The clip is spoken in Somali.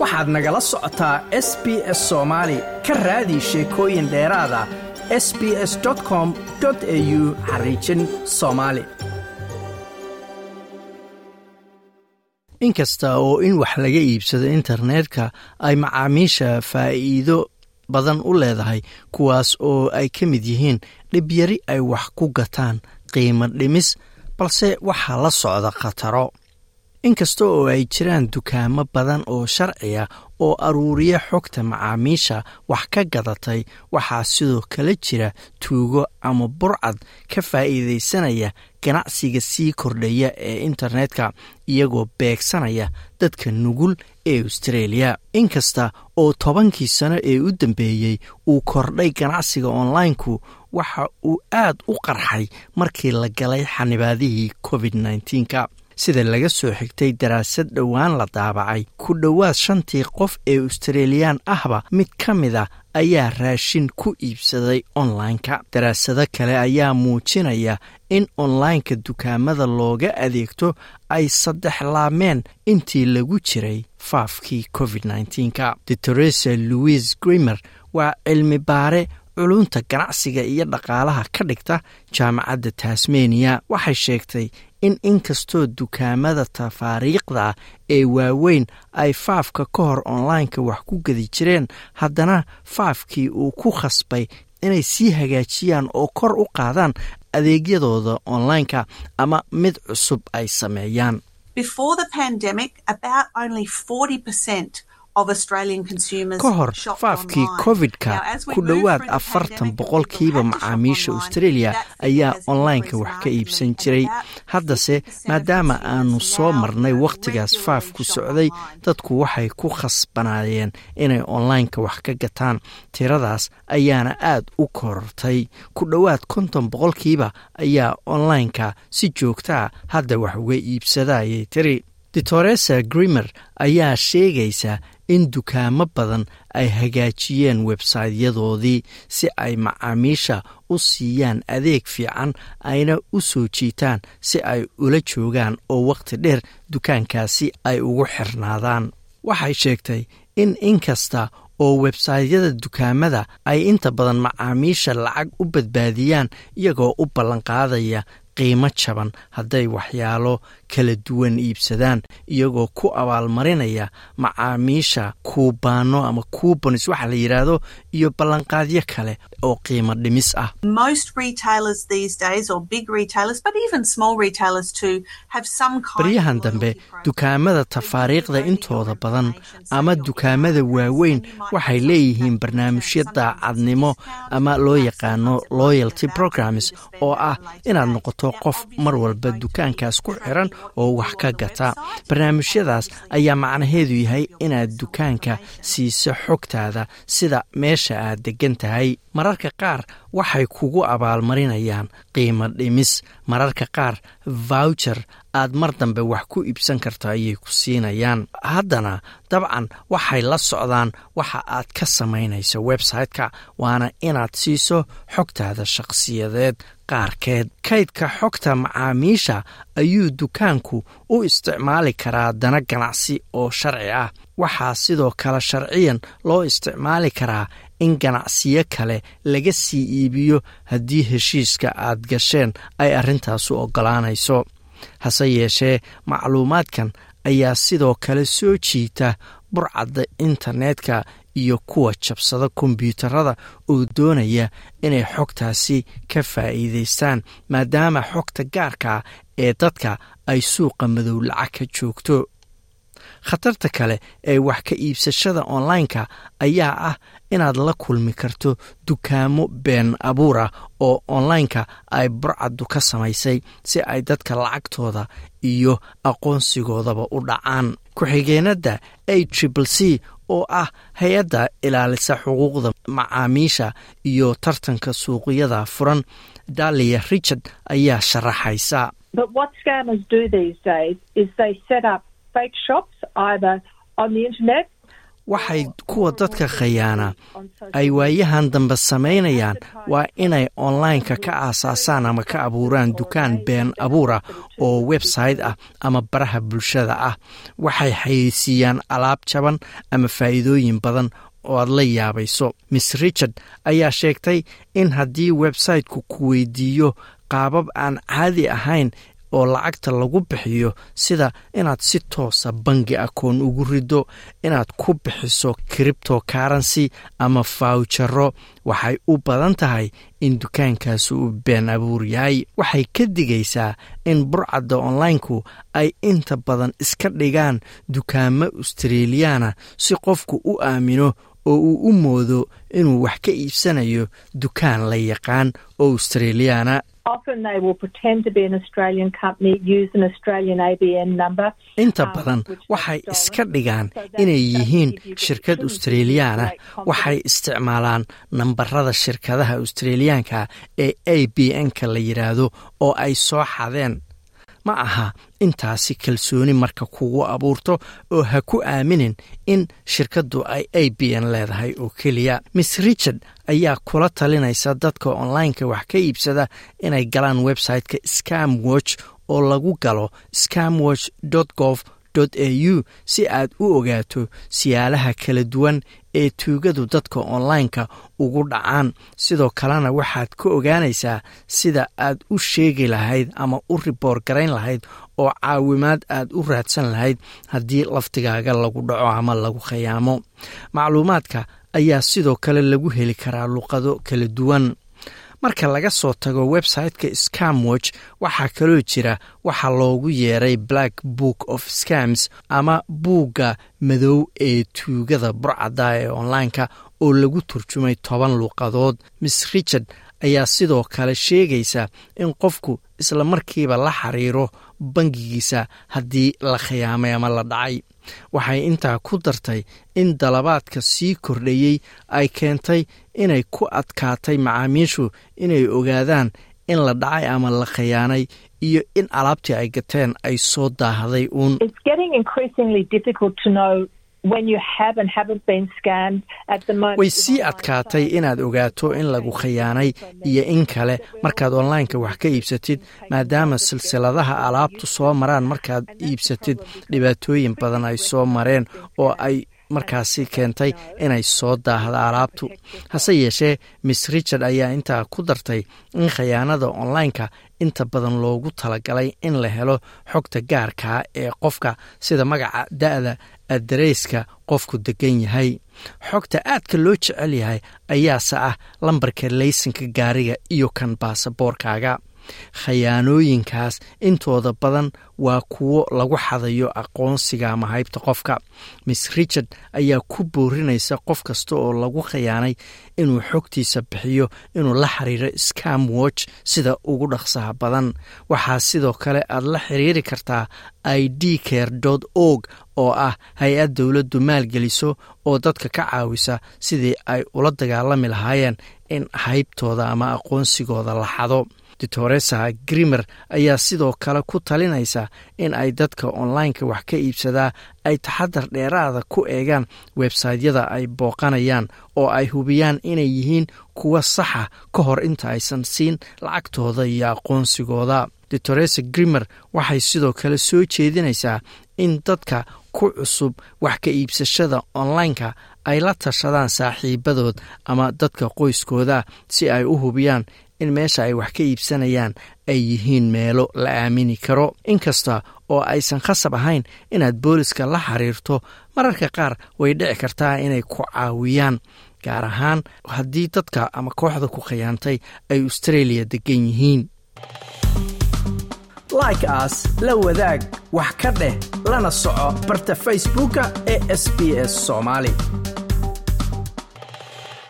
waxaad nagala socotaa s b s soomaali ka raadi sheekooyin dheeraada s b s com au xariijin soomaali inkasta oo in wax laga iibsado internetka ay macaamiisha faa'iido badan u leedahay kuwaas oo ay ka mid yihiin dhibyari ay wax ku gataan qiimo dhimis balse waxaa la socda khataro inkasta oo ay jiraan dukaamo badan oo sharciya oo aruuriya xogta macaamiisha wax ka gadatay waxaa sidoo kale jira tuugo ama burcad ka faa'iidaysanaya ganacsiga sii kordhaya ee internetka iyagoo beegsanaya dadka nugul ee australia. Inkasta oo tobankii sano ee u dambeeyey uu kordhay ganacsiga onlineku waxa uu aad u qarxay markii la galay xanibaadihii covid nka sida laga soo xigtay daraasad dhowaan la daabacay. Ku dhowaad shantii qof ee australiyaan ahba mid ka mid a ayaa raashin ku iibsaday onlineka. Daraasado kale ayaa muujinaya in onlineka dukaamada looga adeegto ay saddex laameen intii lagu jiray faafkii covid nka doctoresa louis grimer waa cilmi baare culunta ganacsiga iyo dhaqaalaha ka dhigta jaamacadda tasmaniya waxay sheegtay in inkastoo dukaamada tafaariiqda ah ee waaweyn ay faafka ka hor onlineka wax ku gedi jireen haddana faafkii uu ku khasbay inay sii hagaajiyaan oo kor u qaadaan adeegyadooda onlineka ama mid cusub ay sameeyaan ka hor faafkii covid-ka ku dhowaad afartan boqolkiiba macaamiisha australia ayaa onlineka wax ka iibsan jiray. haddase maadaama aanu soo marnay wakhtigaas faafku socday dadku waxay ku khasbanaayeen inay onlineka wax ka gataan. Tiradaas ayaana aad u korortay ku dhowaad konton boqolkiiba ayaa onlineka si joogtaa hadda wax uga iibsadayay tiri. Doctoresa grimer ayaa sheegaysa in dukaamo badan ay hagaajiyeen websaytyadoodii si ay macaamiisha u siiyaan adeeg fiican ayna u soo jiitaan si ay ula joogaan oo wakhti dheer dukaankaasi ay ugu xirnaadaan. Waxay sheegtay in inkasta oo websaytyada dukaamada ay inta badan macaamiisha lacag u badbaadiyaan iyagoo u ballanqaadaya qiimo jaban hadday waxyaalo kala duwan iibsadaan iyagoo ku abaalmarinaya macaamiisha kuubaano ama kuubanis waxa la yidhaahdo iyo ballanqaadyo kale oo qiimo dhimis ah. Baryahan dambe dukaamada tafaariikhda intooda badan ama dukaamada waaweyn waxay leeyihiin barnaamijyo daacadnimo ama loo yaqaano loyalty programs oo ah inaad noqoto qof mar walba dukaankaas ku xiran oo wax ka gata. Barnaamijyadaas ayaa macnaheedu yahay inaad dukaanka siiso xogtaada sida meesha aad degan tahay. Mararka qaar waxay kugu abaalmarinayaan qiimo dhimis. Mararka qaar voucher aad mar dambe wax ku iibsan karto ayay ku siinayaan. Haddana dabcan waxay la socdaan waxa aad ka samaynayso website-ka waana inaad siiso xogtaada shakhsiyadeed qaarkeed. Kaydka xogta macaamiisha ayuu dukaanku u isticmaali karaa dana ganacsi oo sharci ah. Waxaa sidoo kale sharciyan loo isticmaali karaa in ganacsiyo kale laga sii iibiyo haddii heshiiska aad gasheen ay arrintaasu oggolaanayso. Hase yeeshee macluumaadkan ayaa sidoo kale soo jiita burcadda internetka iyo kuwa jabsada kombyuutarada oo doonaya inay xogtaasi ka faa'iidaystaan maadaama xogta gaarkaa ee dadka ay suuqa madow lacag ka joogto. Khatarta kale ee wax ka iibsashada onlineka ayaa ah inaad la kulmi karto dukaamo been abuura oo onlineka ay burcaddu ka samaysay si ay dadka lacagtooda iyo aqoonsigoodaba u dhacaan. Ku-xigeenada a triple c oo ah hay'adda ilaalisa xuquuqda macaamiisha iyo tartanka suuqyada furan. Dalia richard ayaa sharaxaysa waxay kuwa dadka khayaana ay waayahan dambe samaynayaan. Waa inay onlineka ka aasaasaan ama ka abuuraan dukaan been abuura oo website ah ama baraha bulshada ah. Waxay xayeysiiyaan alaab jaban ama faa'iidooyin badan oo aad la yaabayso. Miss richard ayaa sheegtay in haddii websiteku ku weydiiyo qaabab aan caadi ahayn oo lacagta lagu bixiyo sida inaad si toosa bangi akoon ugu riddo inaad ku bixiso cripto currency ama fawjaro waxay u badan tahay in dukaankaasi uu been abuur yahay. Waxay ka digaysaa in burcadda onlineku ay inta badan iska dhigaan dukaamo australiyaana si qofku u aamino oo uu u moodo inuu wax ka iibsanayo dukaan la yaqaan oo australiyaana inta badan waxay iska dhigaan inay yihiin shirkad australiyaana waxay isticmaalaan nambarada shirkadaha australiyaanka ee a b n-ka la yidhaahdo oo ay soo xadeen ma aha intaasi kalsooni marka kugu abuurto oo ha ku aaminin in shirkaddu ay a b n leedahay oo keliya. Miss richard ayaa kula talinaysa dadka onlineka wax ka iibsada inay galaan website-ka scam watch oo lagu galo scamwatch gov au si aad u ogaato siyaalaha kala duwan ee tuugadu dadka onlineka ugu dhacaan. Sidoo kalena waxaad ka ogaanaysaa sida aad u sheegi lahayd ama u riboor garayn lahayd oo caawimaad aad u raadsan lahayd haddii laftigaaga lagu dhaco ama lagu khayaamo macluumaadka ayaa sidoo kale lagu heli karaa luqado kala duwan marka laga soo tago website-ka scamwatch waxaa kaloo jira waxaa loogu yeeray black book of scams ama buugga madow ee tuugada burcadda ee onlineka oo lagu turjumay toban luuqadood. Miss richard ayaa sidoo kale sheegaysa in qofku isla markiiba la xiriiro bangigiisa haddii la khiyaamay ama la dhacay. Waxay intaa ku dartay in dalabaadka sii kordhayey ay keentay inay ku adkaatay macaamiishu inay ogaadaan in la dhacay ama la khiyaanay iyo in alaabtii ay gateen ay soo daahday uun way sii adkaatay inaad ogaato in lagu khiyaanay iyo in kale. Markaad onlineka wax ka iibsatid maadaama silsiladaha alaabtu soo maraan markaad iibsatid dhibaatooyin badan ay soo mareen oo ay markaasi keentay inay soo daahda alaabtu. Hase yeeshee miss richard ayaa intaa ku dartay in khiyaanada onlineka inta badan loogu talagalay in la helo xogta gaarkaa ee qofka sida magaca da-da adareyska qofku degan yahay. Xogta aadka loo jecel yahay ayaase ah lambarka laysanka gaariga iyo kan baasaboorkaaga khayaanooyinkaas intooda badan waa kuwo lagu xadayo aqoonsiga ama haybta qofka. Miss richard ayaa ku boorinaysa qof kasta oo lagu khayaanay inuu xogtiisa bixiyo inuu la xiriiro scam watch sida ugu dhaqsaha badan. Waxaa sidoo kale aad la xiriiri kartaa i d care org oo ah hay'ad dowladdu maalgeliso oo dadka ka caawisa sidii ay ula dagaalami lahaayeen in haybtooda ama aqoonsigooda la xado doctoresa grimer ayaa sidoo kale ku talinaysa in ay dadka onlineka wax ka iibsadaa ay taxadar dheeraada ku eegaan websaytyada ay booqanayaan oo ay hubiyaan inay yihiin kuwa saxa ka hor inta aysan siin lacagtooda iyo aqoonsigooda. Doctoresa grimer waxay sidoo kale soo jeedinaysaa in dadka ku cusub wax ka iibsashada onlineka ay la tashadaan saaxiibadood ama dadka qoyskooda si ay u hubiyaan in meesha ay wax ka iibsanayaan ay yihiin meelo la aamini karo. Inkasta oo aysan khasab ahayn inaad booliska la xiriirto mararka qaar way dhici kartaa inay ku caawiyaan. Gaar ahaan haddii dadka ama kooxda ku khiyaantay ay australia degan yihiin. Like aas la wadaag wax ka dheh lana soco barta facebooka ee sb s soomaali